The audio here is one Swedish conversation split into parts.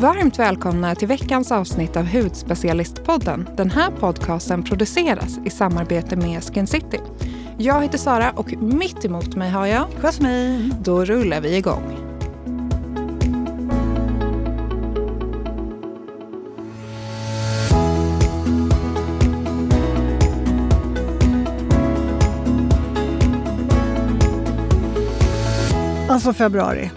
Varmt välkomna till veckans avsnitt av Hudspecialistpodden. Den här podcasten produceras i samarbete med Skin City. Jag heter Sara och mitt emot mig har jag Jasmin. Då rullar vi igång. Alltså februari,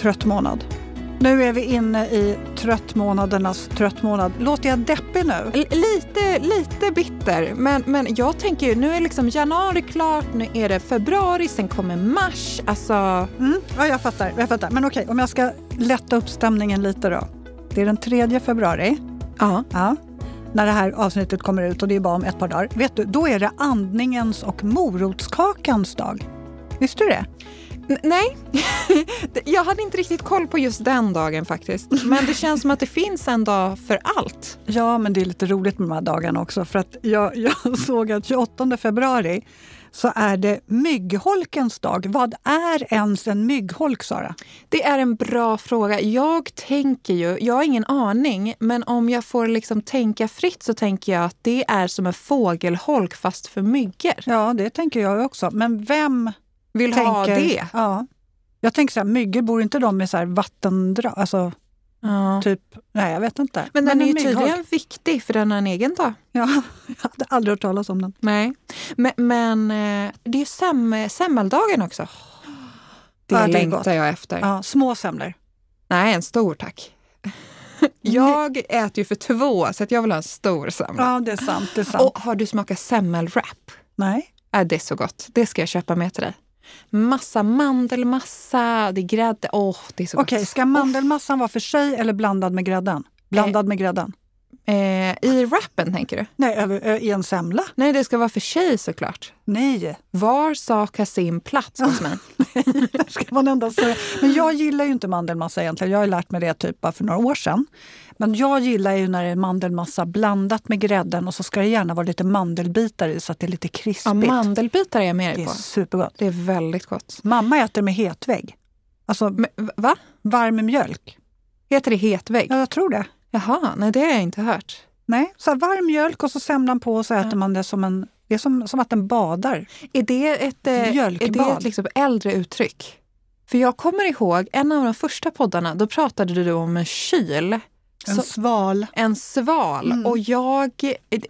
trött månad. Nu är vi inne i tröttmånadernas tröttmånad. Låter jag deppig nu? L lite, lite bitter. Men, men jag tänker ju, nu är liksom januari klart, nu är det februari, sen kommer mars. Alltså... Mm, ja, jag fattar. Jag fattar. Men okej, om jag ska lätta upp stämningen lite då. Det är den 3 februari. Ja. ja. När det här avsnittet kommer ut och det är bara om ett par dagar. Vet du, då är det andningens och morotskakans dag. Visste du det? Nej, jag hade inte riktigt koll på just den dagen faktiskt. Men det känns som att det finns en dag för allt. Ja, men det är lite roligt med de här dagarna också. För att jag, jag såg att 28 februari så är det myggholkens dag. Vad är ens en myggholk, Sara? Det är en bra fråga. Jag tänker ju, jag har ingen aning, men om jag får liksom tänka fritt så tänker jag att det är som en fågelholk fast för myggor. Ja, det tänker jag också. Men vem vill tänker, ha det. Ja. Jag tänker så här, myggor, bor inte de med så här vattendrag? Alltså, ja. typ, nej jag vet inte. Men den Men är ju tydligen viktig för den har en egen dag. Ja, jag hade aldrig hört talas om den. Nej, men, men eh, det är sem, semmeldagen också. Det ja, längtar det jag efter. Ja, små semlor? Nej, en stor tack. Jag äter ju för två, så jag vill ha en stor semla. Ja, det är sant. Det är sant. Och har du smakat semmelwrap? Nej. Äh, det är så gott. Det ska jag köpa med till dig. Massa mandelmassa, det är grädde. Åh, oh, det är så Okej, okay, ska mandelmassan vara för sig eller blandad med grädden? Blandad eh, med grädden? Eh, I wrappen tänker du? Nej, i en semla. Nej, det ska vara för sig såklart. Nej. Var sak har sin plats hos mig. det ska man ändå säga. Men jag gillar ju inte mandelmassa egentligen. Jag har lärt mig det typ bara för några år sedan. Men jag gillar ju när det är mandelmassa blandat med grädden och så ska det gärna vara lite mandelbitar i så att det är lite krispigt. Ja, mandelbitar är jag med på. Det är supergott. Det är väldigt gott. Mamma äter med hetvägg. Alltså, Men, va? Varm mjölk. Heter det hetvägg? Ja, jag tror det. Jaha, nej det har jag inte hört. Nej, så varm mjölk och så semlan på och så äter ja. man det som en det är som, som att den badar. Är det ett, Mjölkbad. Eh, är det ett liksom äldre uttryck? För jag kommer ihåg en av de första poddarna, då pratade du om en kyl en så, sval. En sval. Mm. Och jag,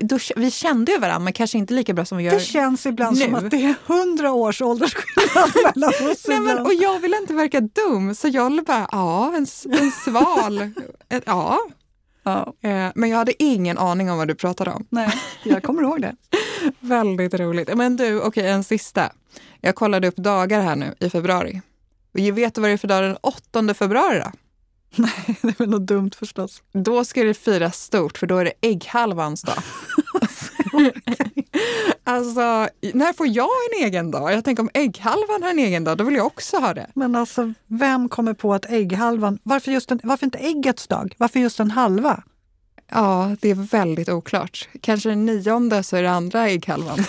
då, vi kände ju varandra, men kanske inte lika bra som vi gör nu. Det känns ibland nu. som att det är hundra års åldersskillnad mellan oss. Nej, men, och jag vill inte verka dum, så jag bara, ja, en, en sval. ja. ja. Eh, men jag hade ingen aning om vad du pratade om. Nej, jag kommer ihåg det. Väldigt roligt. Men du, okej, okay, en sista. Jag kollade upp dagar här nu i februari. Vet du vad det är för dag den 8 februari då? Nej, det är väl något dumt förstås. Då ska det firas stort för då är det ägghalvans dag. alltså, när får jag en egen dag? Jag tänker om ägghalvan har en egen dag, då vill jag också ha det. Men alltså, vem kommer på att ägghalvan... Varför, just en, varför inte äggets dag? Varför just en halva? Ja, det är väldigt oklart. Kanske den nionde så är det andra ägghalvan.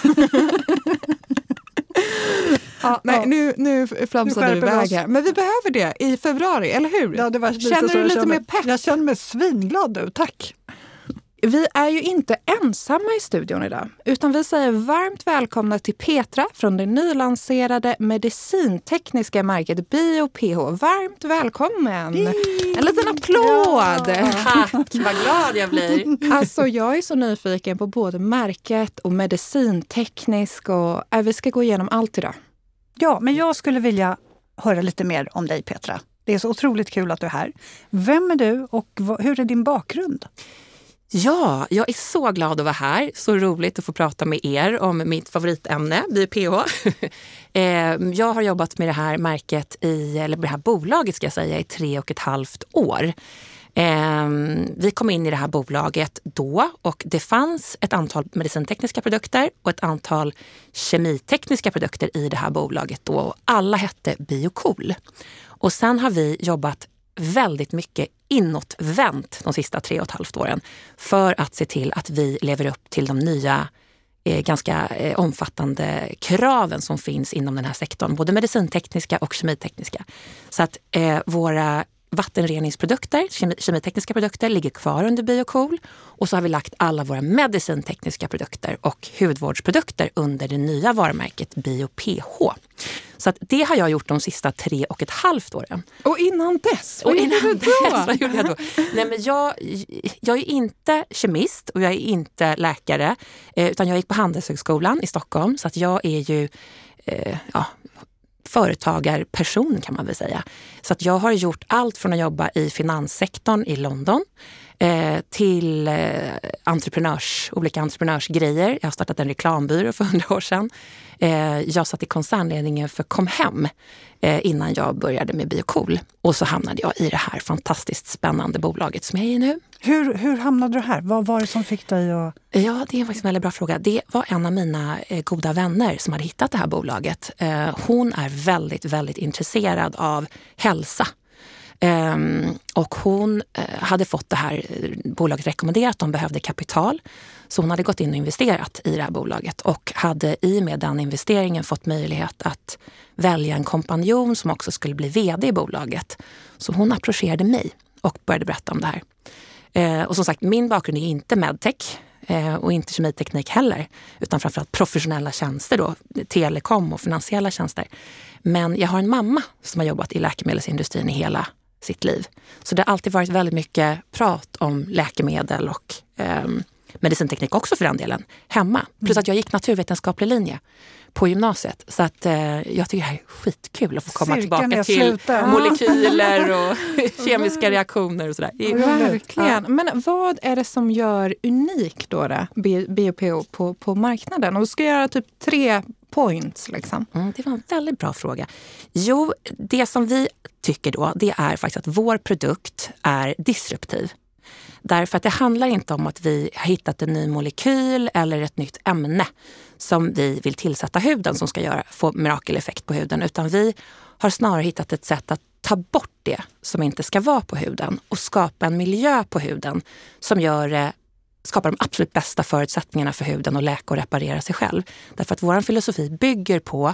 Ja, nej, ja. Nu, nu flamsade du iväg här. Men vi behöver det i februari, eller hur? Ja, det var känner du lite känner, mer pepp? Jag känner mig svinglad nu, tack. Vi är ju inte ensamma i studion idag, utan vi säger varmt välkomna till Petra från det nylanserade medicintekniska märket BioPH. Varmt välkommen! Yay! En liten applåd! Ja. Tack, vad glad jag blir. Alltså, jag är så nyfiken på både märket och medicinteknisk och äh, vi ska gå igenom allt idag. Ja, men jag skulle vilja höra lite mer om dig Petra. Det är så otroligt kul att du är här. Vem är du och hur är din bakgrund? Ja, jag är så glad att vara här. Så roligt att få prata med er om mitt favoritämne, BPH. Ehm, jag har jobbat med det här märket, i, eller det här bolaget ska jag säga, i tre och ett halvt år. Eh, vi kom in i det här bolaget då och det fanns ett antal medicintekniska produkter och ett antal kemitekniska produkter i det här bolaget då. Alla hette Biocool. Och sen har vi jobbat väldigt mycket inåtvänt de sista tre och ett halvt åren för att se till att vi lever upp till de nya eh, ganska eh, omfattande kraven som finns inom den här sektorn, både medicintekniska och kemitekniska. Så att eh, våra vattenreningsprodukter, kemi, kemitekniska produkter, ligger kvar under Biocool. Och så har vi lagt alla våra medicintekniska produkter och hudvårdsprodukter under det nya varumärket BioPH. Så att det har jag gjort de sista tre och ett halvt åren. Och innan dess? Vad och innan gjorde du då? Dess, vad gjorde jag då? Nej, men jag, jag är inte kemist och jag är inte läkare. Eh, utan jag gick på Handelshögskolan i Stockholm. Så att jag är ju eh, ja, företagarperson kan man väl säga. Så att jag har gjort allt från att jobba i finanssektorn i London eh, till eh, entreprenörs, olika entreprenörsgrejer. Jag har startat en reklambyrå för hundra år sedan. Eh, jag satt i koncernledningen för Comhem eh, innan jag började med Biocool. Och så hamnade jag i det här fantastiskt spännande bolaget som jag är i nu. Hur, hur hamnade du här? Vad var det som fick dig att... Ja, det är faktiskt en väldigt bra fråga. Det var en av mina eh, goda vänner som hade hittat det här bolaget. Eh, hon är väldigt, väldigt intresserad av hälsa. Ehm, och hon eh, hade fått det här bolaget rekommenderat, de behövde kapital. Så hon hade gått in och investerat i det här bolaget och hade i och med den investeringen fått möjlighet att välja en kompanjon som också skulle bli vd i bolaget. Så hon approcherade mig och började berätta om det här. Eh, och som sagt, min bakgrund är inte medtech eh, och inte kemiteknik heller, utan framförallt professionella tjänster, då, telekom och finansiella tjänster. Men jag har en mamma som har jobbat i läkemedelsindustrin i hela sitt liv. Så det har alltid varit väldigt mycket prat om läkemedel och eh, medicinteknik också för den delen, hemma. Plus mm. att jag gick naturvetenskaplig linje på gymnasiet. Så att eh, jag tycker det här är skitkul att få komma Cirkeln tillbaka till slutar. molekyler och kemiska reaktioner och sådär. Verkligen. Men vad är det som gör unik då, då BioPO på, på marknaden? Och du ska göra typ tre points. Liksom. Mm, det var en väldigt bra fråga. Jo, det som vi tycker då, det är faktiskt att vår produkt är disruptiv. Därför att det handlar inte om att vi har hittat en ny molekyl eller ett nytt ämne som vi vill tillsätta huden som ska göra, få mirakeleffekt på huden. Utan vi har snarare hittat ett sätt att ta bort det som inte ska vara på huden och skapa en miljö på huden som gör skapar de absolut bästa förutsättningarna för huden att läka och reparera sig själv. Därför att vår filosofi bygger på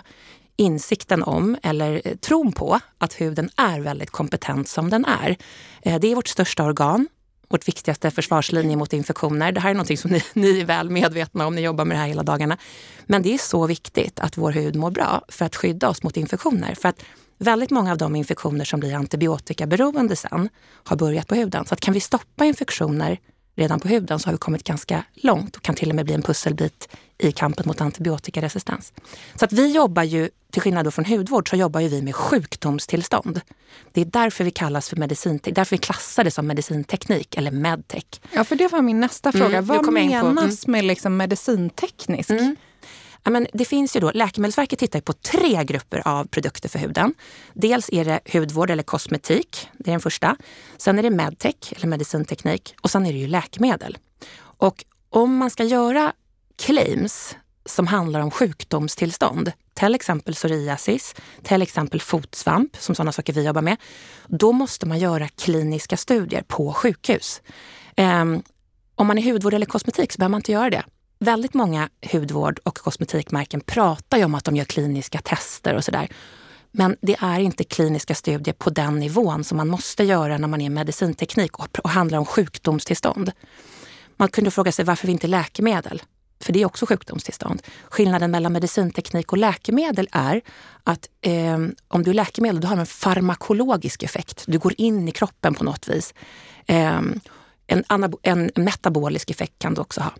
insikten om, eller eh, tron på, att huden är väldigt kompetent som den är. Eh, det är vårt största organ vårt viktigaste försvarslinje mot infektioner. Det här är något som ni, ni är väl medvetna om, ni jobbar med det här hela dagarna. Men det är så viktigt att vår hud mår bra för att skydda oss mot infektioner. För att väldigt många av de infektioner som blir antibiotikaberoende sen har börjat på huden. Så att kan vi stoppa infektioner redan på huden så har vi kommit ganska långt och kan till och med bli en pusselbit i kampen mot antibiotikaresistens. Så att vi jobbar ju, till skillnad från hudvård, så jobbar ju vi med sjukdomstillstånd. Det är därför vi kallas för medicin, därför vi klassar det som medicinteknik eller medtech. Ja, för det var min nästa fråga. Mm, Vad menas mm. med liksom medicinteknisk? Mm. Ja, men det finns ju då, Läkemedelsverket tittar på tre grupper av produkter för huden. Dels är det hudvård eller kosmetik, det är den första. Sen är det medtech eller medicinteknik och sen är det ju läkemedel. Och om man ska göra claims som handlar om sjukdomstillstånd, till exempel psoriasis, till exempel fotsvamp, som sådana saker vi jobbar med, då måste man göra kliniska studier på sjukhus. Um, om man är hudvård eller kosmetik så behöver man inte göra det. Väldigt många hudvård och kosmetikmärken pratar ju om att de gör kliniska tester och sådär. Men det är inte kliniska studier på den nivån som man måste göra när man är medicinteknik och, och handlar om sjukdomstillstånd. Man kunde fråga sig varför vi inte läkemedel? För det är också sjukdomstillstånd. Skillnaden mellan medicinteknik och läkemedel är att eh, om du är läkemedel, då har du en farmakologisk effekt. Du går in i kroppen på något vis. Eh, en, en metabolisk effekt kan du också ha.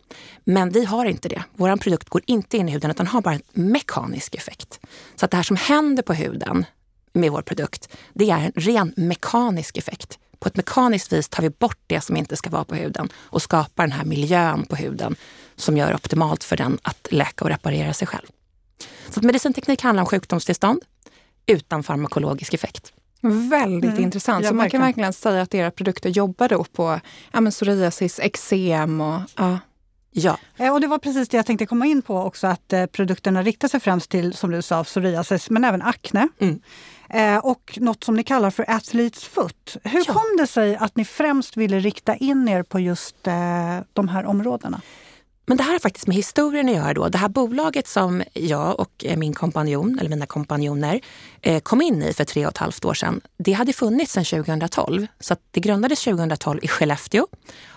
Men vi har inte det. Vår produkt går inte in i huden utan har bara en mekanisk effekt. Så att det här som händer på huden med vår produkt, det är en ren mekanisk effekt. På ett mekaniskt vis tar vi bort det som inte ska vara på huden och skapar den här miljön på huden som gör optimalt för den att läka och reparera sig själv. Så medicinteknik handlar om sjukdomstillstånd utan farmakologisk effekt. Väldigt mm. intressant. Ja, så man kan verkligen säga att era produkter jobbar då på ja, men psoriasis, eksem och... Ja. Ja. Eh, och det var precis det jag tänkte komma in på också, att eh, produkterna riktar sig främst till, som du sa, psoriasis, men även akne. Mm. Eh, och något som ni kallar för athlete's foot. Hur ja. kom det sig att ni främst ville rikta in er på just eh, de här områdena? men det här har faktiskt med historien att göra. Då. Det här bolaget som jag och min kompanjon, eller mina kompanjoner, eh, kom in i för tre och ett halvt år sedan, det hade funnits sedan 2012. Så det grundades 2012 i Skellefteå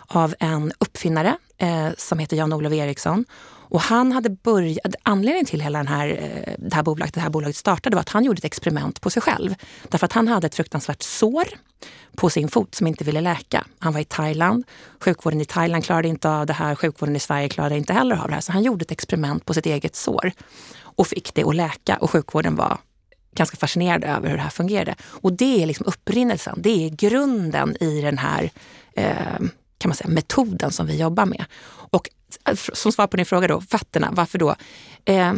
av en uppfinnare eh, som heter Jan-Olof Eriksson. Och han hade börjat, anledningen till hela den här, eh, det, här bolaget, det här bolaget startade var att han gjorde ett experiment på sig själv. Därför att han hade ett fruktansvärt sår på sin fot som inte ville läka. Han var i Thailand. Sjukvården i Thailand klarade inte av det här. Sjukvården i Sverige klarade inte heller av det här. Så han gjorde ett experiment på sitt eget sår och fick det att läka. Och sjukvården var ganska fascinerad över hur det här fungerade. Och det är liksom upprinnelsen. Det är grunden i den här eh, kan man säga, metoden som vi jobbar med. Och Äh, som svar på din fråga då, fötterna, varför då? Eh,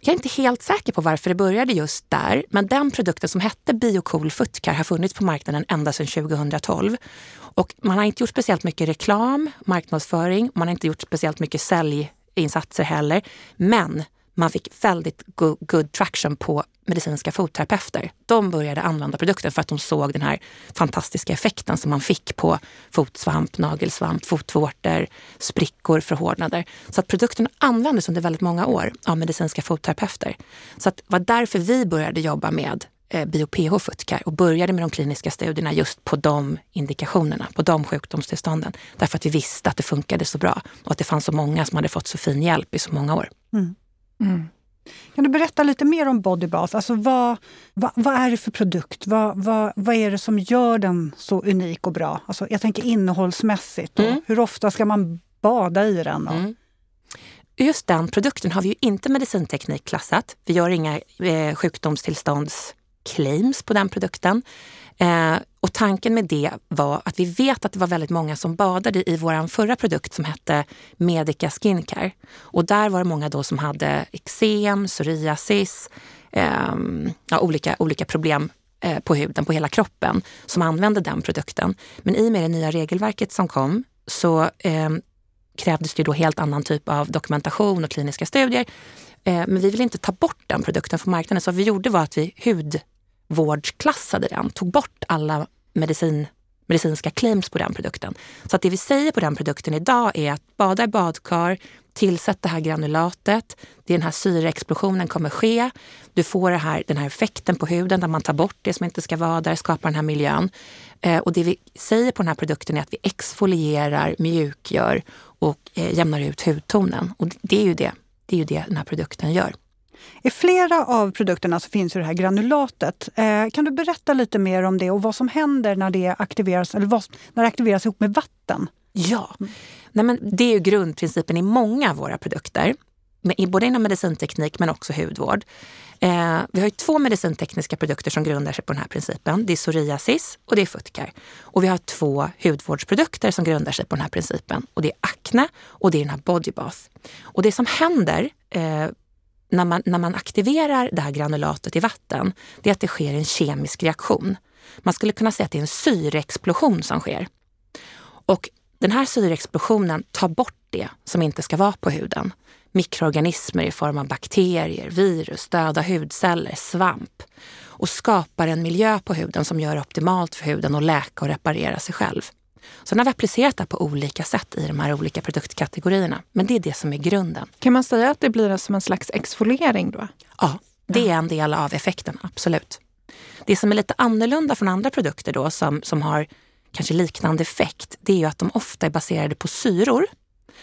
jag är inte helt säker på varför det började just där, men den produkten som hette Biocool Footcare har funnits på marknaden ända sedan 2012. Och man har inte gjort speciellt mycket reklam, marknadsföring, man har inte gjort speciellt mycket säljinsatser heller. Men man fick väldigt good, good traction på medicinska fotterapeuter. De började använda produkten för att de såg den här fantastiska effekten som man fick på fotsvamp, nagelsvamp, fotvårtor, sprickor, förhårdnader. Så att produkten användes under väldigt många år av medicinska fotterapeuter. Så att det var därför vi började jobba med eh, BioPH Footcare och började med de kliniska studierna just på de indikationerna, på de sjukdomstillstånden. Därför att vi visste att det funkade så bra och att det fanns så många som hade fått så fin hjälp i så många år. Mm. Mm. Kan du berätta lite mer om Bodybath? Alltså vad, vad, vad, är det för produkt? Vad, vad, vad är det som gör den så unik och bra? Alltså jag tänker innehållsmässigt. Mm. Hur ofta ska man bada i den? Mm. Just den produkten har vi ju inte medicinteknikklassat. Vi gör inga eh, sjukdomstillståndsclaims på den produkten. Eh, och tanken med det var att vi vet att det var väldigt många som badade i vår förra produkt som hette Medica Skincare. Och där var det många då som hade eksem, psoriasis, eh, ja, olika, olika problem eh, på huden, på hela kroppen, som använde den produkten. Men i och med det nya regelverket som kom så eh, krävdes det då helt annan typ av dokumentation och kliniska studier. Eh, men vi vill inte ta bort den produkten från marknaden. Så vad vi gjorde var att vi hud vårdklassade den, tog bort alla medicin, medicinska claims på den produkten. Så att det vi säger på den produkten idag är att bada i badkar, tillsätt det här granulatet, det är den här syreexplosionen kommer ske. Du får det här, den här effekten på huden där man tar bort det som inte ska vara där, skapar den här miljön. Eh, och det vi säger på den här produkten är att vi exfolierar, mjukgör och eh, jämnar ut hudtonen. Och det är ju det, det är ju det den här produkten gör. I flera av produkterna så finns ju det här granulatet. Eh, kan du berätta lite mer om det och vad som händer när det aktiveras, eller vad, när det aktiveras ihop med vatten? Ja, Nej, men det är ju grundprincipen i många av våra produkter. Både inom medicinteknik men också hudvård. Eh, vi har ju två medicintekniska produkter som grundar sig på den här principen. Det är psoriasis och det är futkar. Och vi har två hudvårdsprodukter som grundar sig på den här principen. Och det är akne och det är den här Bodybath. Och det som händer eh, när man, när man aktiverar det här granulatet i vatten, det är att det sker en kemisk reaktion. Man skulle kunna säga att det är en syreexplosion som sker. Och den här syreexplosionen tar bort det som inte ska vara på huden. Mikroorganismer i form av bakterier, virus, döda hudceller, svamp och skapar en miljö på huden som gör det optimalt för huden att läka och reparera sig själv. Sen har vi applicerat det på olika sätt i de här olika produktkategorierna. Men det är det som är grunden. Kan man säga att det blir som en slags exfoliering då? Ja, det är en del av effekten, absolut. Det som är lite annorlunda från andra produkter då som, som har kanske liknande effekt, det är ju att de ofta är baserade på syror.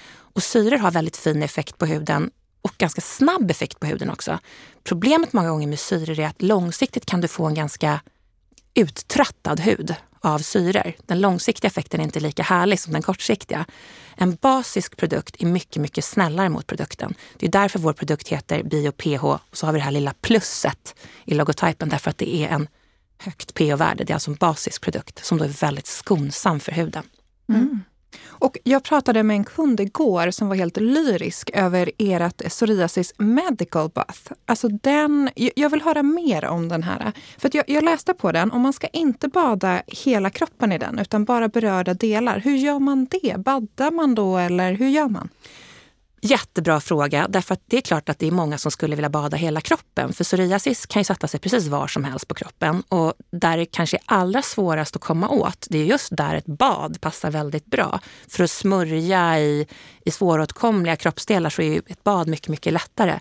Och syror har väldigt fin effekt på huden och ganska snabb effekt på huden också. Problemet många gånger med syror är att långsiktigt kan du få en ganska uttrattad hud av syror. Den långsiktiga effekten är inte lika härlig som den kortsiktiga. En basisk produkt är mycket, mycket snällare mot produkten. Det är därför vår produkt heter BioPH och så har vi det här lilla plusset i logotypen därför att det är en högt pH-värde. Det är alltså en basisk produkt som då är väldigt skonsam för huden. Mm. Och jag pratade med en kund igår som var helt lyrisk över ert psoriasis medical bath. Alltså den, jag vill höra mer om den här. För jag, jag, läste på den och man ska inte bada hela kroppen i den utan bara berörda delar. Hur gör man det? Baddar man då eller hur gör man? Jättebra fråga, därför att det är klart att det är många som skulle vilja bada hela kroppen. För psoriasis kan ju sätta sig precis var som helst på kroppen och där det kanske är allra svårast att komma åt, det är just där ett bad passar väldigt bra. För att smörja i, i svåråtkomliga kroppsdelar så är ju ett bad mycket, mycket lättare.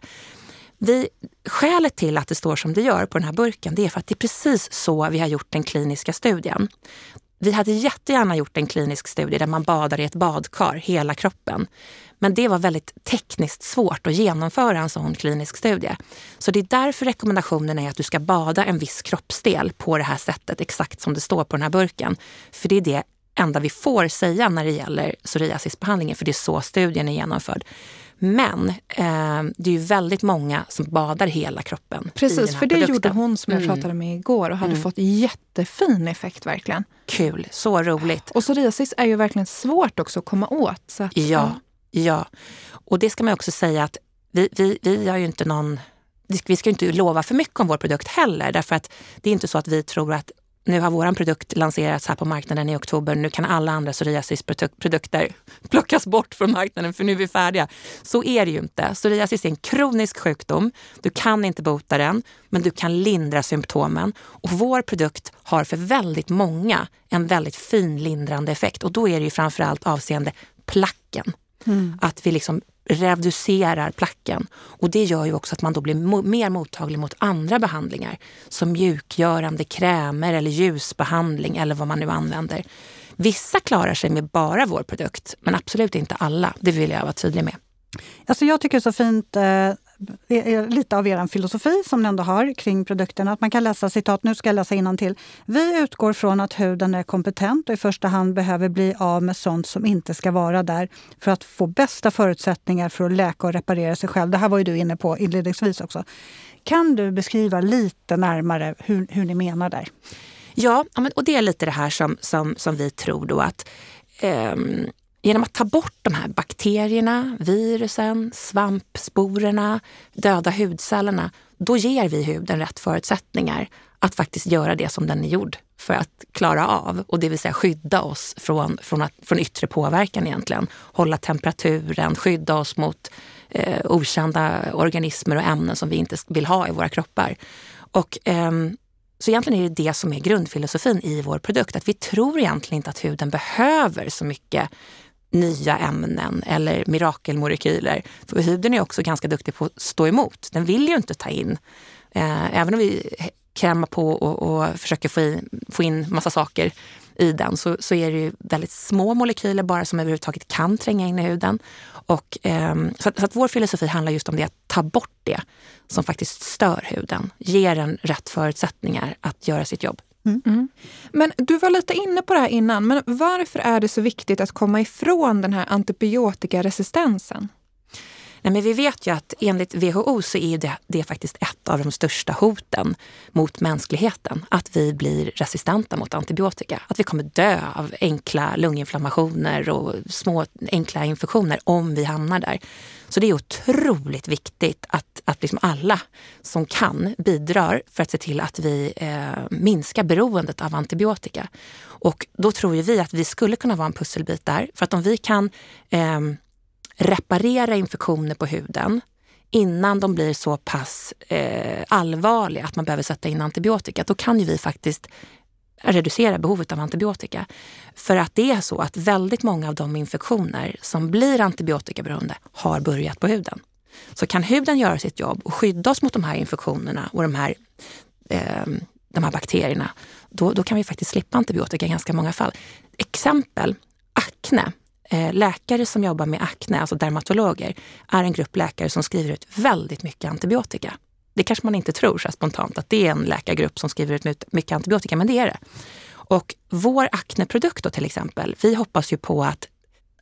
Vi, skälet till att det står som det gör på den här burken, det är för att det är precis så vi har gjort den kliniska studien. Vi hade jättegärna gjort en klinisk studie där man badar i ett badkar, hela kroppen. Men det var väldigt tekniskt svårt att genomföra en sån klinisk studie. Så det är därför rekommendationen är att du ska bada en viss kroppsdel på det här sättet, exakt som det står på den här burken. För det är det enda vi får säga när det gäller psoriasisbehandlingen, för det är så studien är genomförd. Men eh, det är ju väldigt många som badar hela kroppen. Precis, för det produkten. gjorde hon som jag Mm. pratade med igår och hade Mm. fått jättefin effekt verkligen. Kul, så roligt. Och psoriasis är ju verkligen svårt också att komma åt. Så att, Ja, ja. Och det ska man också säga att vi, vi, vi har ju inte någon... Vi ska inte lova för mycket om vår produkt heller. Därför att det är inte så att vi tror att nu har vår produkt lanserats här på marknaden i oktober. Nu kan alla andra psoriasisprodukter plockas bort från marknaden för nu är vi färdiga. Så är det ju inte. Psoriasis är en kronisk sjukdom. Du kan inte bota den, men du kan lindra symptomen. Och vår produkt har för väldigt många en väldigt fin lindrande effekt. Och då är det ju framförallt avseende placken. Att vi liksom reducerar placken. Och det gör ju också att man då blir mo- mer mottaglig mot andra behandlingar. Som mjukgörande krämer eller ljusbehandling eller vad man nu använder. Vissa klarar sig med bara vår produkt, men absolut inte alla. Det vill jag vara tydlig med. Alltså jag tycker det är så fint, eh, är lite av er filosofi som ni ändå har kring produkterna. Att man kan läsa citat, nu ska jag läsa till. Vi utgår från att huden är kompetent och i första hand behöver bli av med sånt som inte ska vara där för att få bästa förutsättningar för att läka och reparera sig själv. Det här var ju du inne på inledningsvis också. Kan du beskriva lite närmare hur, hur ni menar där? Ja, och det är lite det här som, som, som vi tror då att ehm, genom att ta bort de här bakterierna, virusen, svampsporerna, döda hudcellerna, då ger vi huden rätt förutsättningar att faktiskt göra det som den är gjord för att klara av. Och det vill säga skydda oss från, från, att, från yttre påverkan egentligen. Hålla temperaturen, skydda oss mot eh, okända organismer och ämnen som vi inte vill ha i våra kroppar. Och eh, så egentligen är det det som är grundfilosofin i vår produkt. Att vi tror egentligen inte att huden behöver så mycket nya ämnen eller mirakelmolekyler. För huden är också ganska duktig på att stå emot. Den vill ju inte ta in. Eh, även om vi krämar på och, och försöker få in, få in massa saker i den så, så är det ju väldigt små molekyler bara som överhuvudtaget kan tränga in i huden. Och, eh, så, att, så att vår filosofi handlar just om det, att ta bort det som faktiskt stör huden. Ge den rätt förutsättningar att göra sitt jobb. Men du var lite inne på det här innan, men varför är det så viktigt att komma ifrån den här antibiotikaresistensen? Nej, men vi vet ju att enligt WHO så är det, det är faktiskt ett av de största hoten mot mänskligheten. Att vi blir resistenta mot antibiotika. Att vi kommer dö av enkla lunginflammationer och små enkla infektioner om vi hamnar där. Så det är otroligt viktigt att, att liksom alla som kan bidrar för att se till att vi eh, minskar beroendet av antibiotika. Och då tror ju vi att vi skulle kunna vara en pusselbit där. För att om vi kan eh, reparera infektioner på huden innan de blir så pass eh, allvarliga att man behöver sätta in antibiotika, då kan ju vi faktiskt reducera behovet av antibiotika. För att det är så att väldigt många av de infektioner som blir antibiotikaberoende har börjat på huden. Så kan huden göra sitt jobb och skydda oss mot de här infektionerna och de här, eh, de här bakterierna, då, då kan vi faktiskt slippa antibiotika i ganska många fall. Exempel, akne. Eh, läkare som jobbar med akne, alltså dermatologer, är en grupp läkare som skriver ut väldigt mycket antibiotika. Det kanske man inte tror så spontant att det är en läkargrupp som skriver ut mycket- mycket antibiotika, men det är det. Och vår akneprodukt då till exempel, vi hoppas ju på att,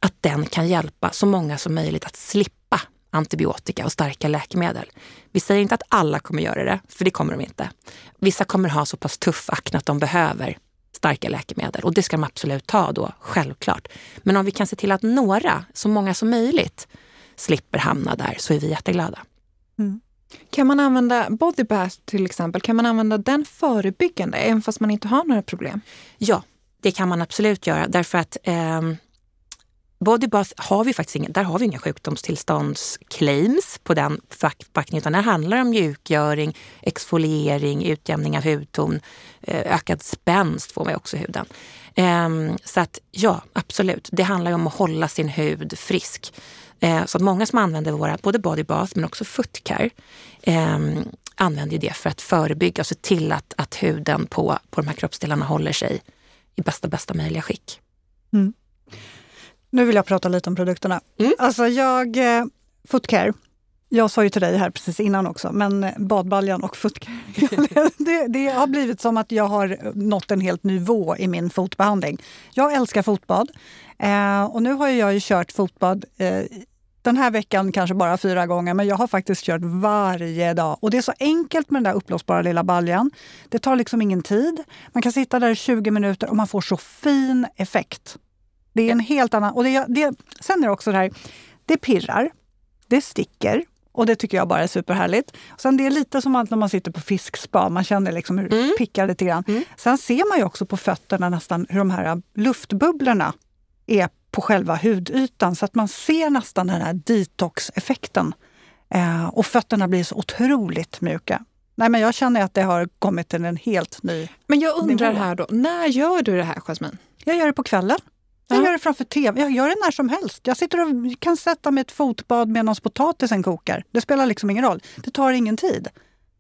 att den kan hjälpa så många som möjligt att slippa antibiotika och starka läkemedel. Vi säger inte att alla kommer göra det, för det kommer de inte. Vissa kommer ha så pass tuff akne att de behöver starka läkemedel och det ska de absolut ta då, självklart. Men om vi kan se till att några, så många som möjligt, slipper hamna där så är vi jätteglada. Kan man använda body bath till exempel, kan man använda den förebyggande även fast man inte har några problem? Ja, det kan man absolut göra därför att ehm, Bodybath, har vi faktiskt inga, där har vi inga sjukdomstillståndsclaims på den förpackningen utan det handlar om mjukgöring, exfoliering, utjämning av hudton, eh, ökad spänst får man också i huden. Ehm, så att ja, absolut. Det handlar ju om att hålla sin hud frisk. Eh, så att många som använder våra, både bodybath men också footcare ehm, använder det för att förebygga och se till att, att huden på, på de här kroppsdelarna håller sig i bästa, bästa möjliga skick. Mm. Nu vill jag prata lite om produkterna. Mm. Alltså jag, eh, Footcare, jag sa ju till dig här precis innan också, men badbaljan och footcare. det, det, har blivit som att jag har nått en helt nivå i min fotbehandling. Jag älskar fotbad eh, och nu har jag ju kört fotbad eh, den här veckan kanske bara fyra gånger, men jag har faktiskt kört varje dag. Och det är så enkelt med den där uppblåsbara lilla baljan. Det tar liksom ingen tid. Man kan sitta där i 20 minuter och man får så fin effekt. Det är en helt annan... Och det, det, sen är det också det här, det pirrar, det sticker och det tycker jag bara är superhärligt. Sen det är lite som att när man sitter på fiskspa, man känner liksom hur det mm. pickar lite grann. Mm. Sen ser man ju också på fötterna nästan hur de här luftbubblorna är på själva hudytan så att man ser nästan den här detox-effekten. Eh, och fötterna blir så otroligt mjuka. Nej, men jag känner att det har kommit till en helt ny Men jag undrar nivå. här då, när gör du det här Jasmine? Jag gör det på kvällen. Jag ja. gör det framför tv. Jag gör det när som helst. Jag sitter och kan sätta mig ett fotbad medan potatisen kokar. Det spelar liksom ingen roll. Det tar ingen tid.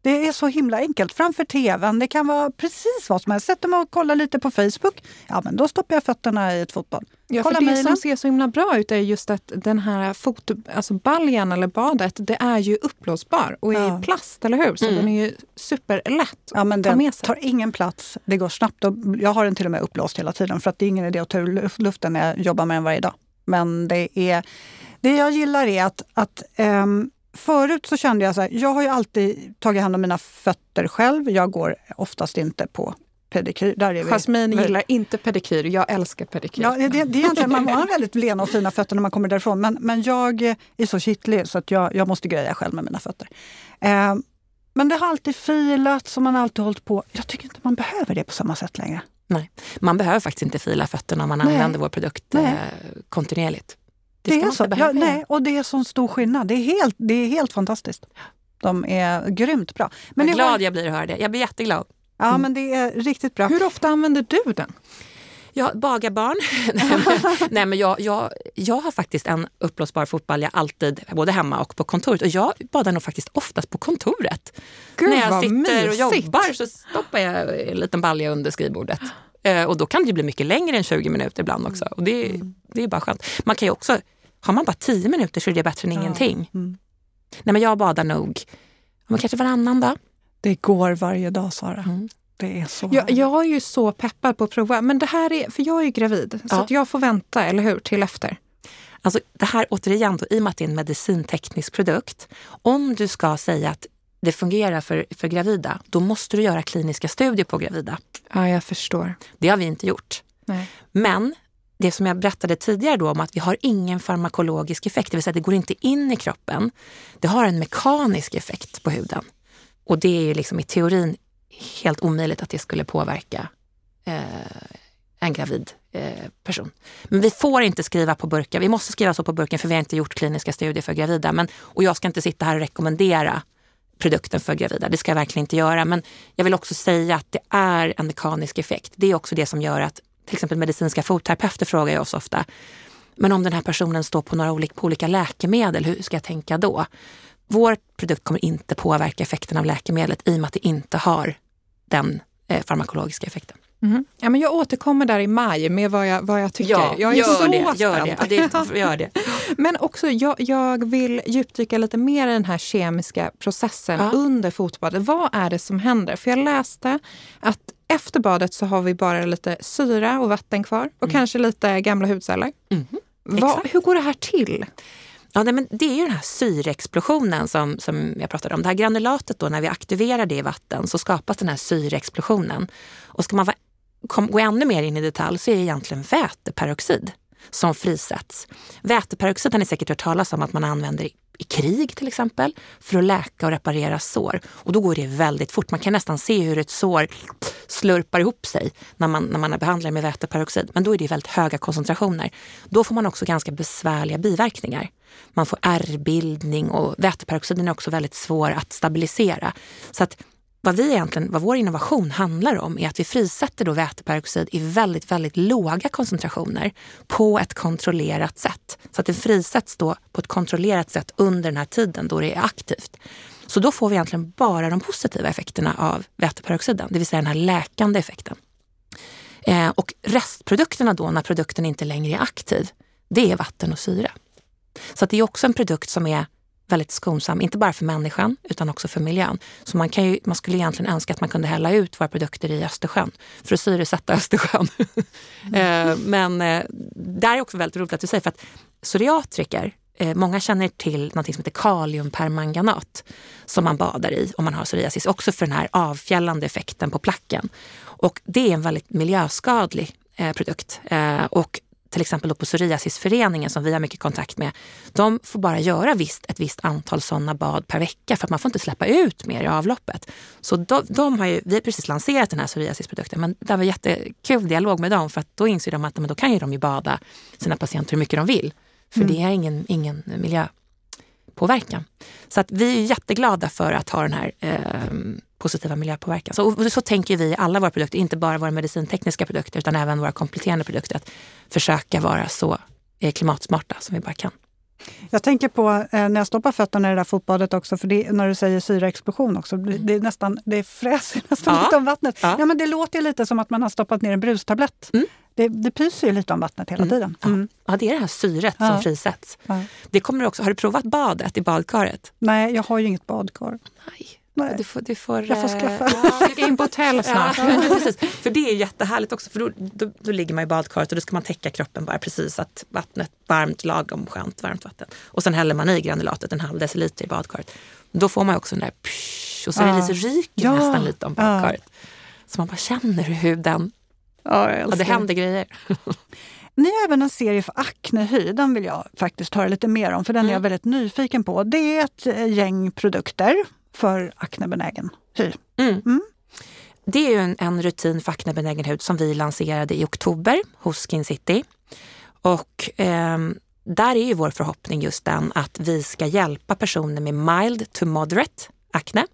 Det är så himla enkelt. Framför tvn, det kan vara precis vad som helst. Sätter mig och kollar lite på Facebook, ja men då stoppar jag fötterna i ett fotbad. Ja, för det som ser så himla bra ut är just att den här alltså baljan eller badet, det är ju uppblåsbar och ja. i plast, eller hur? Så mm. den är ju superlätt ja, men Den tar ingen plats, det går snabbt. Jag har den till och med uppblåst hela tiden för att det är ingen idé att ta ur luften när jag jobbar med den varje dag. Men det är det jag gillar är att, att um, Förut så kände jag så här, jag har ju alltid tagit hand om mina fötter själv. Jag går oftast inte på pedikyr. Där är vi. Jasmine gillar inte pedikyr, jag älskar pedikyr. Ja, det, det är egentligen, man har väldigt lena och fina fötter när man kommer därifrån. Men, men jag är så kittlig så att jag, jag måste greja själv med mina fötter. Eh, men det har alltid filat som man alltid hållit på. Jag tycker inte man behöver det på samma sätt längre. Nej, man behöver faktiskt inte fila fötterna om man Nej. använder vår produkt eh, kontinuerligt. Det, det är så. Ja, nej, och det är så stor skillnad. Det är helt, det är helt fantastiskt. De är grymt bra. Men Vad glad har... jag blir att höra det. Jag blir jätteglad. Ja, mm. men det är riktigt bra. Hur ofta använder du den? Jag bagar barn. Nej, men jag, jag, jag har faktiskt en uppblåsbar fotbalja alltid, både hemma och på kontoret. Och jag badar nog faktiskt oftast på kontoret. Gud, När jag sitter mysigt. och jobbar så stoppar jag en liten balja under skrivbordet. Eh, och då kan det bli mycket längre än 20 minuter ibland också. Och det, mm. Det är bara skönt. Man kan ju också, har man bara 10 minuter så är det bättre än ja. ingenting. Mm. Nej, men jag badar nog men kanske varannan dag. Det går varje dag, Sara. Mm. Det är så jag, jag är ju så peppad på att prova. Men det här är, för jag är gravid, så att jag får vänta, eller hur, till efter. Alltså det här återigen, då, i och med att det är en medicinteknisk produkt. Om du ska säga att det fungerar för, för gravida, då måste du göra kliniska studier på gravida. Ja, jag förstår. Det har vi inte gjort. Nej. Men det som jag berättade tidigare då om att vi har ingen farmakologisk effekt, det vill säga det går inte in i kroppen. Det har en mekanisk effekt på huden. Och det är ju liksom i teorin helt omöjligt att det skulle påverka eh, en gravid eh, person. Men vi får inte skriva på burken. Vi måste skriva så på burken för vi har inte gjort kliniska studier för gravida. Men, och jag ska inte sitta här och rekommendera produkten för gravida. Det ska jag verkligen inte göra. Men jag vill också säga att det är en mekanisk effekt. Det är också det som gör att till exempel medicinska fotterapeuter frågar ju oss ofta. Men om den här personen står på några olika, på olika läkemedel, hur ska jag tänka då? Vår produkt kommer inte påverka effekten av läkemedlet i och med att det inte har den eh, farmakologiska effekten. Mm. Ja, men jag återkommer där i maj med vad jag, vad jag tycker. Ja, jag är gör så det, gör det. det, gör det. men också, jag, jag, vill djupdyka lite mer i den här kemiska processen ja. under fotbadet. Vad är det som händer? För jag läste att efter badet så har vi bara lite syra och vatten kvar och mm. kanske lite gamla hudceller. Mm. Vad, hur går det här till? Ja, men det är ju den här syreexplosionen som, som jag pratade om. Det här granulatet, då, när vi aktiverar det i vatten så skapas den här syreexplosionen. Och ska man kom, gå ännu mer in i detalj så är det egentligen väteperoxid som frisätts. Väteperoxid har ni säkert hört talas om att man använder i, krig till exempel för att läka och reparera sår. Och då går det väldigt fort. Man kan nästan se hur ett sår slurpar ihop sig när man, när man behandlar med väteperoxid. Men då är det väldigt höga koncentrationer. Då får man också ganska besvärliga biverkningar. Man får ärrbildning och väteperoxiden är också väldigt svår att stabilisera. Så att vad, vi egentligen, vad vår innovation handlar om är att vi frisätter då väteperoxid i väldigt, väldigt låga koncentrationer på ett kontrollerat sätt. Så att det frisätts då på ett kontrollerat sätt under den här tiden då det är aktivt. Så då får vi egentligen bara de positiva effekterna av väteperoxiden, det vill säga den här läkande effekten. Eh, och restprodukterna då, när produkten inte längre är aktiv, det är vatten och syre. Så det är också en produkt som är väldigt skonsam, inte bara för människan utan också för miljön. Så man, kan ju, man skulle egentligen önska att man kunde hälla ut våra produkter i Östersjön för att syresätta Östersjön. Mm. Men eh, det är också väldigt roligt att du säger, för att psoriatriker, eh, många känner till något som heter kaliumpermanganat som man badar i om man har psoriasis, också för den här avfjällande effekten på placken. Och det är en väldigt miljöskadlig produkt. och till exempel då på psoriasisföreningen som vi har mycket kontakt med, de får bara göra visst, ett visst antal sådana bad per vecka för att man får inte släppa ut mer i avloppet. Så de, de har ju, vi har precis lanserat den här psoriasisprodukten men det var jättekul dialog med dem för att då inser de att men då kan ju de ju bada sina patienter hur mycket de vill. För mm. det är ingen, ingen miljöpåverkan. Så att vi är jätteglada för att ha den här eh, positiva miljöpåverkan. Så, så tänker vi i alla våra produkter, inte bara våra medicintekniska produkter utan även våra kompletterande produkter, att försöka vara så eh, klimatsmarta som vi bara kan. Jag tänker på eh, när jag stoppar fötterna i det där fotbadet också, för det, när du säger syraexplosion också, det, är nästan, det fräser nästan ja. lite om vattnet. Ja. ja. men det låter lite som att man har stoppat ner en brustablett. Mm. Det, det pyser ju lite om vattnet hela mm. tiden. Mm. Ja. ja. det är det här syret ja. som frisätts. Det kommer också, har du provat badet i badkaret? Nej, jag har ju inget badkar. Nej. Nej. Du får, du får, jag får skaffa. Ja, in på hotell snart. Ja, precis. För det är jättehärligt också, för då, då, då, ligger man i badkaret och då ska man täcka kroppen bara precis så att vattnet, varmt, lagom skönt varmt vatten. Och sen häller man i granulatet en halv deciliter i badkaret. Då får man också den där psh, och så är det lite ryker ja. nästan lite om badkaret. Ja. Så man bara känner hur huden, ja, ja det händer grejer. Ni har även en serie för aknehy, den vill jag faktiskt höra lite mer om, för den mm. är jag väldigt nyfiken på. Det är ett eh, gäng produkter för aknebenägen hy. Mm. Mm. Det är ju en, en rutin för aknebenägen hud som vi lanserade i oktober hos Skin City. Och eh, där är ju vår förhoppning just den att vi ska hjälpa personer med mild to moderate akne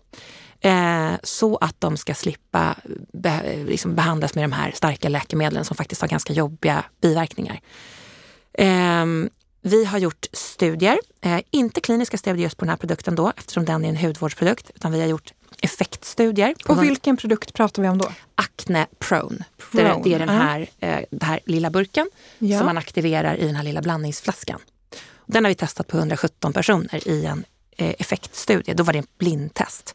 eh, så att de ska slippa be, liksom behandlas med de här starka läkemedlen som faktiskt har ganska jobbiga biverkningar. Eh, vi har gjort studier, eh, inte kliniska studier just på den här produkten då eftersom den är en hudvårdsprodukt, utan vi har gjort effektstudier. Och vilken produkt pratar vi om då? Acne Prone. Prone. Det, är den här, eh, den här lilla burken ja. som man aktiverar i den här lilla blandningsflaskan. Den har vi testat på 117 personer i en eh, effektstudie. Då var det en blindtest.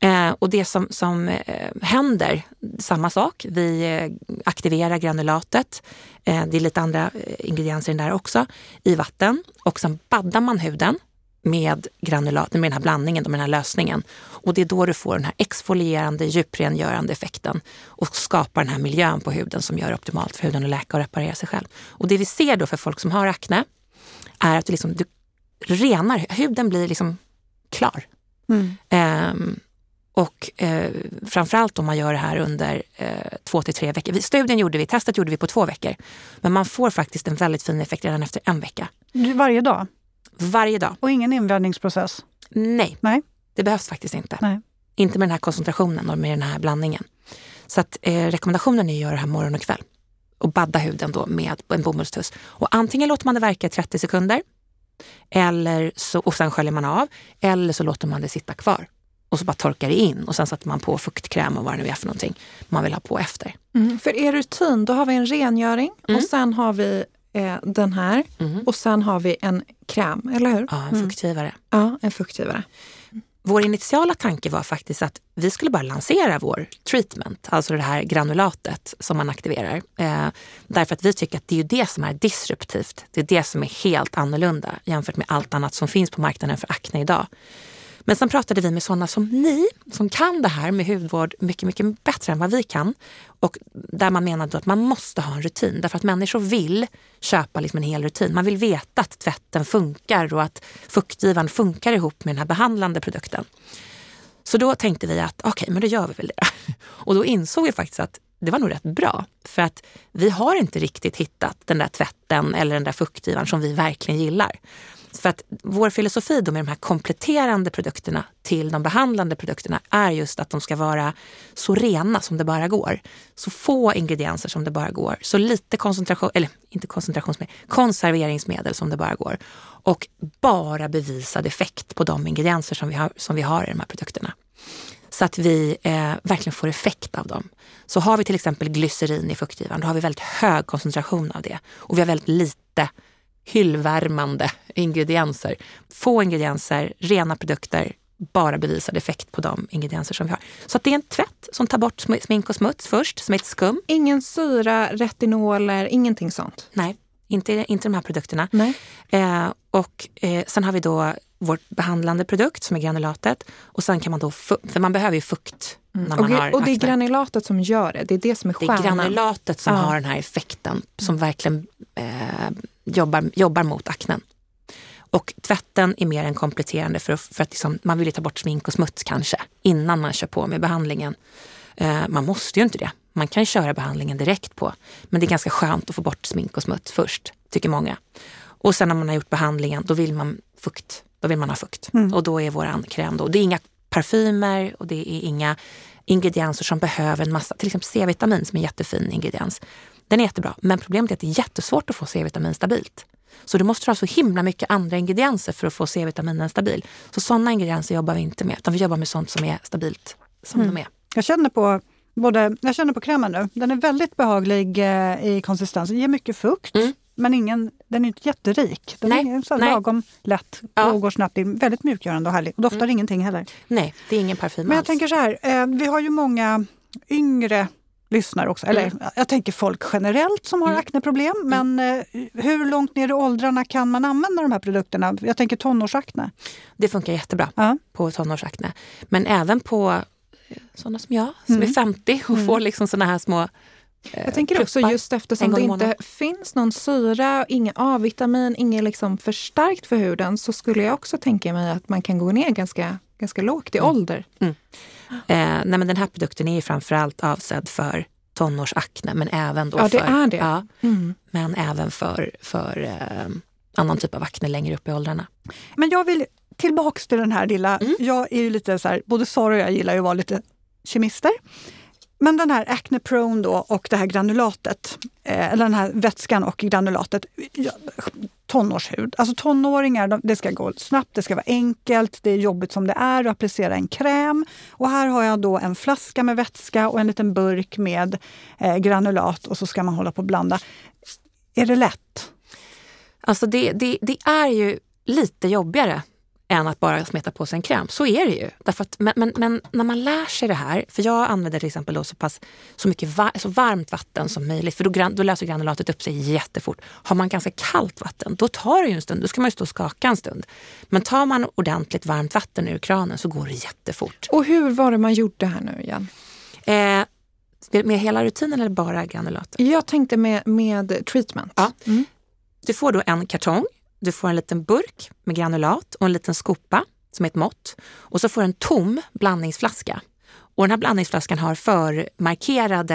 Eh, och det som, som eh, händer, samma sak. Vi eh, aktiverar granulatet. Eh, det är lite andra eh, ingredienser där också, i vatten. Och sen baddar man huden med granulat, med den här blandningen, med den här lösningen. Och det är då du får den här exfolierande, djuprengörande effekten och skapar den här miljön på huden som gör det optimalt för huden att läka och reparera sig själv. Och det vi ser då för folk som har akne är att du, liksom, du renar, huden blir liksom klar. Mm. Um, och eh, framförallt om man gör det här under eh, två till tre veckor. Studien gjorde vi, testet gjorde vi på två veckor. Men man får faktiskt en väldigt fin effekt redan efter en vecka. Varje dag? Varje dag. Och ingen invänjningsprocess? Nej, Nej, det behövs faktiskt inte. Nej. Inte med den här koncentrationen och med den här blandningen. Så att, eh, rekommendationen är att göra det här morgon och kväll. Och badda huden då med en bomullstuss. Och antingen låter man det verka i 30 sekunder eller så, och sen sköljer man av. Eller så låter man det sitta kvar och så bara torkar det in och sen sätter man på fuktkräm och vad det nu är för någonting man vill ha på efter. Mm. För er rutin, då har vi en rengöring mm. och sen har vi eh, den här mm. och sen har vi en kräm, eller hur? Ja, en mm. fuktgivare. Ja, en fuktgivare. Vår initiala tanke var faktiskt att vi skulle bara lansera vår treatment, alltså det här granulatet som man aktiverar. Eh, därför att vi tycker att det är det som är disruptivt. Det är det som är helt annorlunda jämfört med allt annat som finns på marknaden för akne idag. Men sen pratade vi med sådana som ni, som kan det här med hudvård mycket, mycket bättre än vad vi kan. Och där man menade att man måste ha en rutin. Därför att människor vill köpa liksom en hel rutin. Man vill veta att tvätten funkar och att fuktgivaren funkar ihop med den här behandlande produkten. Så då tänkte vi att okej, okay, men då gör vi väl det. Och då insåg vi faktiskt att det var nog rätt bra. För att vi har inte riktigt hittat den där tvätten eller den där fuktgivaren som vi verkligen gillar. För att vår filosofi då med de här kompletterande produkterna till de behandlande produkterna är just att de ska vara så rena som det bara går. Så få ingredienser som det bara går. Så lite koncentration, eller inte koncentrationsmedel, konserveringsmedel som det bara går. Och bara bevisad effekt på de ingredienser som vi har, som vi har i de här produkterna. Så att vi eh, verkligen får effekt av dem. Så har vi till exempel glycerin i fuktgivaren, då har vi väldigt hög koncentration av det. Och vi har väldigt lite hyllvärmande ingredienser. Få ingredienser, rena produkter, bara bevisad effekt på de ingredienser som vi har. Så det är en tvätt som tar bort smink och smuts först, som ett skum. Ingen syra, retinoler, ingenting sånt? Nej, inte, inte de här produkterna. Nej. Eh, och eh, sen har vi då vår behandlande produkt som är granulatet. Och sen kan man då, för man behöver ju fukt mm. när man och, har Och det är granulatet som gör det, det är det som är stjärnan. Det är granulatet som ja. har den här effekten som verkligen eh, jobbar, jobbar mot aknen. Och tvätten är mer en kompletterande för, för att liksom, man vill ta bort smink och smuts kanske innan man kör på med behandlingen. Eh, man måste ju inte det. Man kan köra behandlingen direkt på. Men det är ganska skönt att få bort smink och smuts först, tycker många. Och sen när man har gjort behandlingen, då vill man fukt. Då vill man ha fukt. Mm. Och då är våran kräm då, det är inga parfymer och det är inga ingredienser som behöver en massa, till exempel C-vitamin som är en jättefin ingrediens. Den är jättebra, men problemet är att det är jättesvårt att få C-vitamin stabilt. Så du måste ha så himla mycket andra ingredienser för att få C-vitaminen stabil. Så sådana ingredienser jobbar vi inte med, utan vi jobbar med sånt som är stabilt som mm. de är. Jag känner på både, jag känner på krämen nu, den är väldigt behaglig eh, i konsistensen, ger mycket fukt. Mm. Men ingen, den är inte jätterik. Den nej, är så nej. lagom lätt ja. och går snabbt in. Väldigt mjukgörande och härlig. Och doftar mm. ingenting heller. Nej, det är ingen parfym Men jag alls. tänker så här, eh, vi har ju många yngre lyssnar också. Eller mm. jag tänker folk generellt som har mm. akneproblem. Men mm. hur långt ner i åldrarna kan man använda de här produkterna? Jag tänker tonårsakne. Det funkar jättebra ja. på tonårsakne. Men även på eh, sådana som jag, som mm. är 50 och mm. får liksom såna här små eh, jag tänker också just eftersom det inte finns någon syra, inga A-vitamin, inget liksom förstärkt för huden så skulle jag också tänka mig att man kan gå ner ganska, ganska lågt i mm. ålder. Mm. Eh, nej men den här produkten är ju framförallt avsedd för tonårsakne men även då ja, för, det är det. Ja, mm. Men även för, för eh, annan typ av akne längre upp i åldrarna. Men jag vill tillbaks till den här lilla, mm. jag är ju lite så här, både Sara och jag gillar ju att vara lite kemister. Men den här acne prone då och det här granulatet, eh, eller den här vätskan och granulatet, tonårshud. Alltså tonåringar, det ska gå snabbt, det ska vara enkelt, det är jobbigt som det är att applicera en kräm. Och här har jag då en flaska med vätska och en liten burk med eh, granulat och så ska man hålla på och blanda. Är det lätt? Alltså det, det, det är ju lite jobbigare än att bara smeta på sig en kräm. Så är det ju. Därför att, men, men, men, när man lär sig det här, för jag använder till exempel då så pass så mycket va, så varmt vatten som möjligt, för då, då löser granulatet upp sig jättefort. Har man ganska kallt vatten, då tar det ju en stund, då ska man ju stå och skaka en stund. Men tar man ordentligt varmt vatten ur kranen så går det jättefort. Och hur var det man gjorde här nu igen? Eh, med hela rutinen eller bara granulatet? Jag tänkte med, med treatment. Ja. Mm. Du får då en kartong du får en liten burk med granulat och en liten skopa som är ett mått. Och så får du en tom blandningsflaska. Och den här blandningsflaskan har förmarkerade,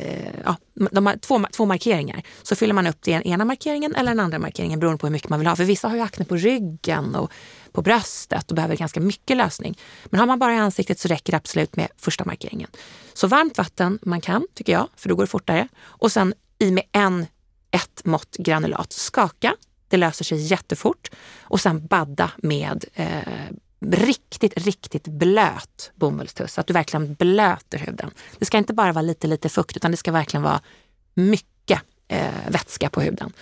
eh, ja, de har två, två markeringar. Så fyller man upp den ena markeringen eller den andra markeringen beroende på hur mycket man vill ha. För vissa har ju akne på ryggen och på bröstet och behöver ganska mycket lösning. Men har man bara i ansiktet så räcker det absolut med första markeringen. Så varmt vatten man kan, tycker jag, för då går det fortare. Och sen i med en, ett mått granulat. Skaka det löser sig jättefort. Och sen badda med eh, riktigt, riktigt blöt bomullstuss. Så att du verkligen blöter huden. Det ska inte bara vara lite, lite fukt utan det ska verkligen vara mycket eh, vätska på huden.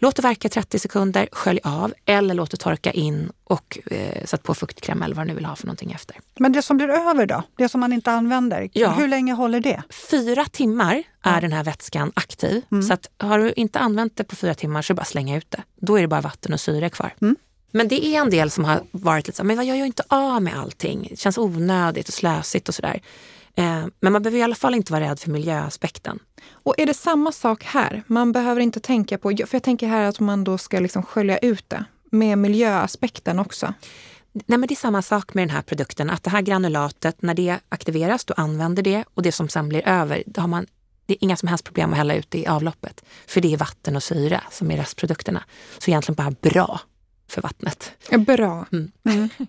Låt det verka 30 sekunder, skölj av eller låt det torka in och eh, sätt på fuktkräm eller vad du nu vill ha för någonting efter. Men det som blir över då? Det som man inte använder, ja. hur länge håller det? Fyra timmar är ja. den här vätskan aktiv. Mm. Så att har du inte använt det på fyra timmar så bara slänga ut det. Då är det bara vatten och syre kvar. Mm. Men det är en del som har varit lite så men jag gör inte av med allting. Det känns onödigt och slösigt och sådär. Eh, men man behöver i alla fall inte vara rädd för miljöaspekten. Och är det samma sak här? Man behöver inte tänka på, för jag tänker här att man då ska liksom skölja ut det med miljöaspekten också. Nej, men det är samma sak med den här produkten, att det här granulatet, när det aktiveras, då använder det och det som sen blir över, då har man det är inga som helst problem att hälla ut det i avloppet. För det är vatten och syre som är restprodukterna. Så egentligen bara bra för vattnet. Bra. Mm. Mm.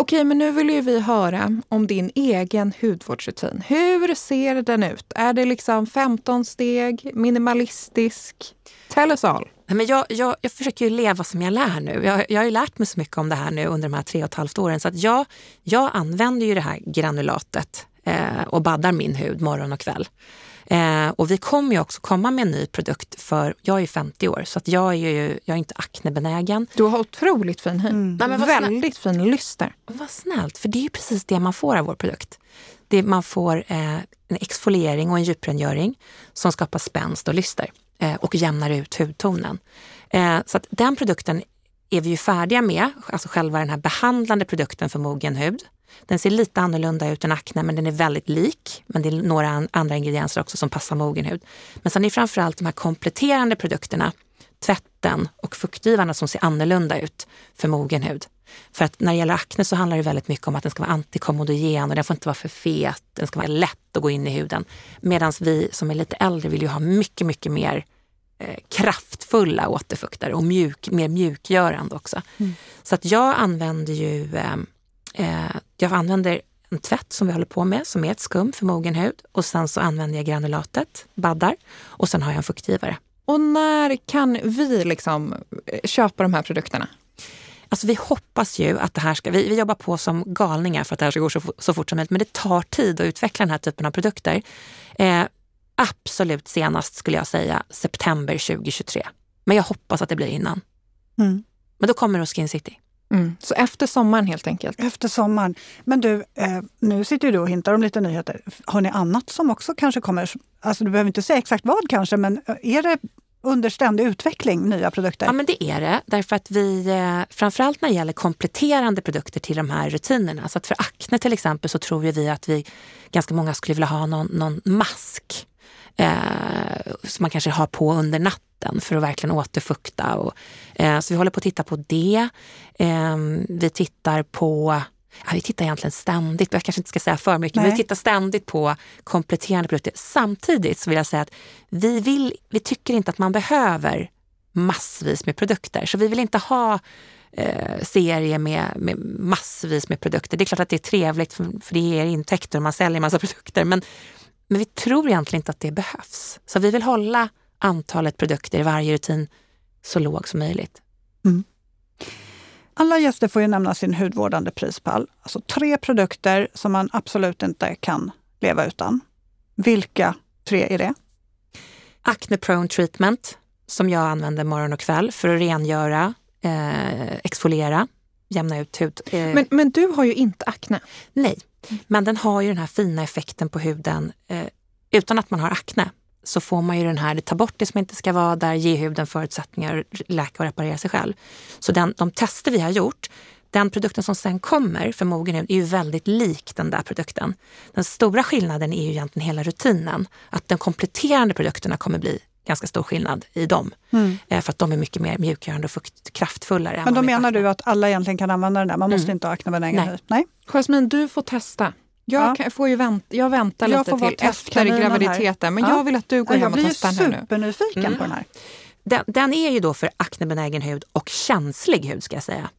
Okej, men nu vill ju vi höra om din egen hudvårdsrutin. Hur ser den ut? Är det liksom 15 steg, minimalistisk? Tell us all. Men jag, jag, jag försöker ju leva som jag lär nu. Jag, jag har ju lärt mig så mycket om det här nu under de här tre och ett halvt åren. Så att jag, jag använder ju det här granulatet eh, och baddar min hud morgon och kväll. Eh, och vi kommer ju också komma med en ny produkt för, jag är 50 år så att jag är ju jag är inte aknebenägen. Du har otroligt fin hy. Mm. Nej, Väldigt fin lyster. Vad snällt, för det är ju precis det man får av vår produkt. Det, man får eh, en exfoliering och en djuprengöring som skapar spänst och lyster eh, och jämnar ut hudtonen. Eh, så att den produkten är vi ju färdiga med, alltså själva den här behandlande produkten för mogen hud. Den ser lite annorlunda ut än akne, men den är väldigt lik. Men det är några andra ingredienser också som passar mogen hud. Men sen är det framförallt de här kompletterande produkterna, tvätten och fuktgivarna som ser annorlunda ut för mogen hud. För att när det gäller akne så handlar det väldigt mycket om att den ska vara antikomodogen och den får inte vara för fet. Den ska vara lätt att gå in i huden. Medan vi som är lite äldre vill ju ha mycket, mycket mer eh, kraftfulla återfuktare och mjuk, mer mjukgörande också. Mm. Så att jag använder ju eh, jag använder en tvätt som vi håller på med som är ett skum för mogen hud och sen så använder jag granulatet, baddar och sen har jag en fuktgivare. Och när kan vi liksom eh, köpa de här produkterna? Alltså vi hoppas ju att det här ska, vi, vi jobbar på som galningar för att det här ska gå så, så fort som möjligt, men det tar tid att utveckla den här typen av produkter. Eh, absolut senast skulle jag säga september 2023. Men jag hoppas att det blir innan. Mm. Men då kommer det hos Skin City. Mm. Så efter sommaren helt enkelt? Efter sommaren. Men du, eh, nu sitter du och hintar om lite nyheter. Har ni annat som också kanske kommer? Alltså du behöver inte säga exakt vad kanske, men eh, är det under ständig utveckling, nya produkter? Ja, men det är det. Därför att vi, eh, framförallt när det gäller kompletterande produkter till de här rutinerna. Så att för akne till exempel så tror vi att vi, ganska många skulle vilja ha någon, någon mask som man kanske har på under natten för att verkligen återfukta. Och, eh, så vi håller på att titta på det. Eh, vi tittar på Ja, vi tittar egentligen ständigt, jag kanske inte ska säga för mycket, Nej. men vi tittar ständigt på kompletterande produkter. Samtidigt så vill jag säga att vi, vill, vi tycker inte att man behöver massvis med produkter. Så vi vill inte ha eh, serie med, med, massvis med produkter. Det är klart att det är trevligt för, för det ger intäkter och man säljer massa produkter. Men men vi tror egentligen inte att det behövs. Så vi vill hålla antalet produkter i varje rutin så låg som möjligt. Mm. Alla gäster får ju nämna sin hudvårdande prispall. Alltså tre produkter som man absolut inte kan leva utan. Vilka tre är det? Acne Prone Treatment som jag använder morgon och kväll för att rengöra, eh, exfoliera, jämna ut hud. Eh. Men, men du har ju inte akne. Nej, men den har ju den här fina effekten på huden. Eh, utan att man har akne så får man ju den här, det tar bort det som inte ska vara där, ger huden förutsättningar att läka och reparera sig själv. Så den, de tester vi har gjort, den produkten som sen kommer för mogen hud är ju väldigt lik den där produkten. Den stora skillnaden är ju egentligen hela rutinen. Att de kompletterande produkterna kommer bli ganska stor skillnad i dem. Mm. Eh, för att de är mycket mer mjukgörande och fukt, kraftfullare. Men då menar du att alla egentligen kan använda den där? Man måste mm. inte ha aknebenägen hy? Nej. Jasmin, du får testa. Jag, ja. får ju vänta, jag väntar jag lite till efter graviditeten, men ja. jag vill att du går ja, hem och testar den här nu. Jag blir supernyfiken mm. på den här. Den, den, är ju då för aknebenägen hud och känslig hud ska jag säga.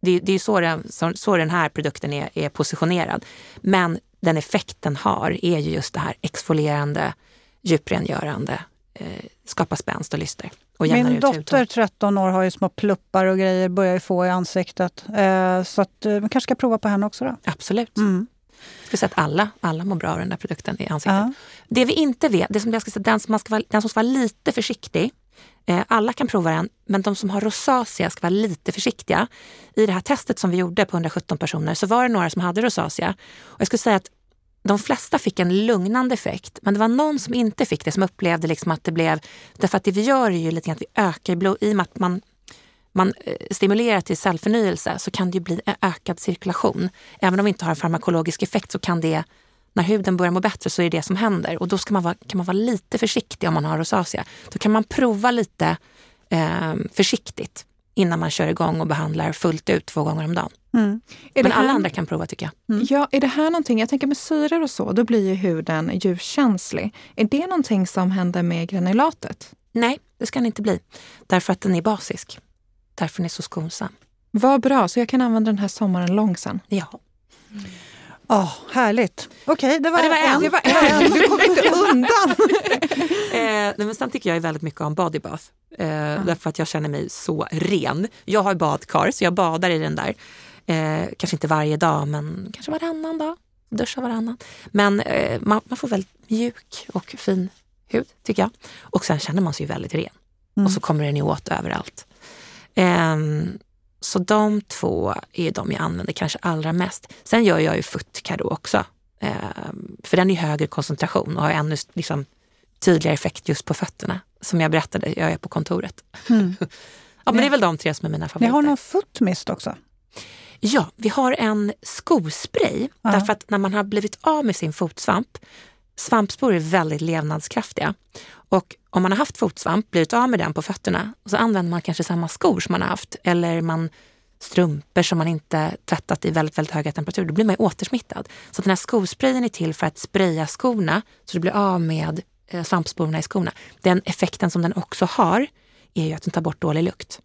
Det, det är så den, så, så den här produkten är, är positionerad. Men den effekt den har är ju just det här exfolierande, djuprengörande eh, skapa spänst och lyster. Och Min dotter, 13 år, har ju små pluppar och grejer, börjar ju få i ansiktet. Eh, så att, eh, man kanske ska prova på henne också då? Absolut. Mm. Jag skulle säga att alla, alla mår bra av den där produkten i ansiktet. Ja. Det vi inte vet, det som jag ska säga, den, som man ska vara, den som ska vara lite försiktig, eh, alla kan prova den, men de som har rosacea ska vara lite försiktiga. I det här testet som vi gjorde på 117 personer så var det några som hade rosacea. Och jag skulle säga att de flesta fick en lugnande effekt, men det var någon som inte fick det, som upplevde liksom att det blev... Därför att det vi gör är ju lite grann att vi ökar blod, i och med att man, man eh, stimulerar till cellförnyelse så kan det ju bli ökad cirkulation. Även om vi inte har en farmakologisk effekt så kan det, när huden börjar må bättre så är det det som händer. Och då ska man vara, kan man vara lite försiktig om man har rosacea. Då kan man prova lite eh, försiktigt innan man kör igång och behandlar fullt ut två gånger om dagen. Mm. Men alla andra kan prova tycker jag. Ja, är det här någonting, jag tänker med syror och så, då blir ju huden ljuskänslig. Är det någonting som händer med granulatet? Nej, det ska den inte bli. Därför att den är basisk. Därför den är så skonsam. Vad bra, så jag kan använda den här sommaren lång sen. Ja. Oh, härligt. Okej, det var, Ja, det var en. en. Det var en, du kommer inte undan! Eh, men sen tycker jag väldigt mycket om bodybath. Eh, Därför att jag känner mig så ren. Jag har badkar så jag badar i den där. Eh, kanske inte varje dag men kanske varannan dag. Duschar varannan. Men eh, man, man får väldigt mjuk och fin hud tycker jag. Och sen känner man sig väldigt ren. Och så kommer den ju åt överallt. Ehm, så de två är de jag använder kanske allra mest. Sen gör jag ju då också. Ehm, för den är högre koncentration och har ännu liksom, tydligare effekt just på fötterna. Som jag berättade, jag är på kontoret. ja, men det är väl de tre som är mina Ni favoriter. har någon footmist också? Ja, vi har en skospray. Ja. Därför att när man har blivit av med sin fotsvamp, svampspor är väldigt levnadskraftiga. Och om man har haft fotsvamp, blivit av med den på fötterna, och så använder man kanske samma skor som man har haft, eller man strumpor som man inte tvättat i väldigt, väldigt höga temperaturer, då blir man ju återsmittad. Så den här skosprayen är till för att spraya skorna så du blir av med eh, svampsporerna i skorna. Den effekten som den också har är ju att den tar bort dålig lukt.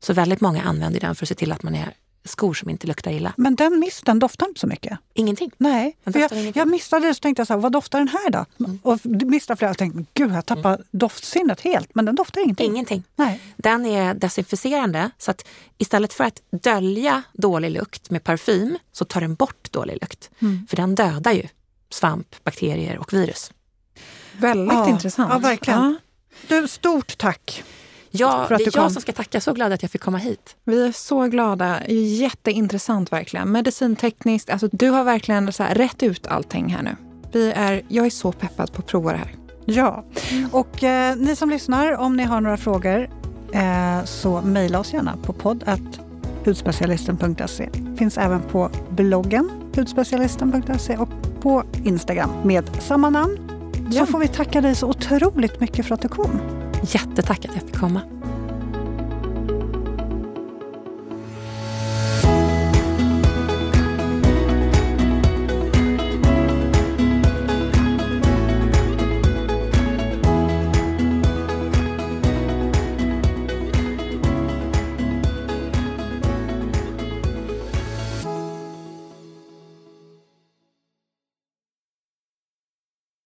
Så väldigt många använder den för att se till att man är skor som inte luktar illa. Men den misten doftar inte så mycket. Ingenting. Nej, för jag, ingenting. jag missade det så tänkte jag så här, vad doftar den här då? Och missade flera och tänkte, gud jag tappar doftsinnet helt. Men den doftar ingenting. Ingenting. Nej. Den är desinficerande så att istället för att dölja dålig lukt med parfym så tar den bort dålig lukt. För den dödar ju svamp, bakterier och virus. Väldigt Ja, intressant. ja, verkligen. Ja. Du, stort tack! Ja, För att det är jag kom. som ska tacka. Så glad att jag fick komma hit. Vi är så glada. Jätteintressant verkligen. Medicintekniskt, alltså du har verkligen så här, rätt ut allting här nu. Vi är, jag är så peppad på att prova det här. Ja, och eh, ni som lyssnar, om ni har några frågor eh, så mejla oss gärna på podd.hudspecialisten.se. Finns även på bloggen hudspecialisten.se och på Instagram med samma namn. Så Ja. får vi tacka dig så otroligt mycket för att du kom. Jättetack att jag fick komma.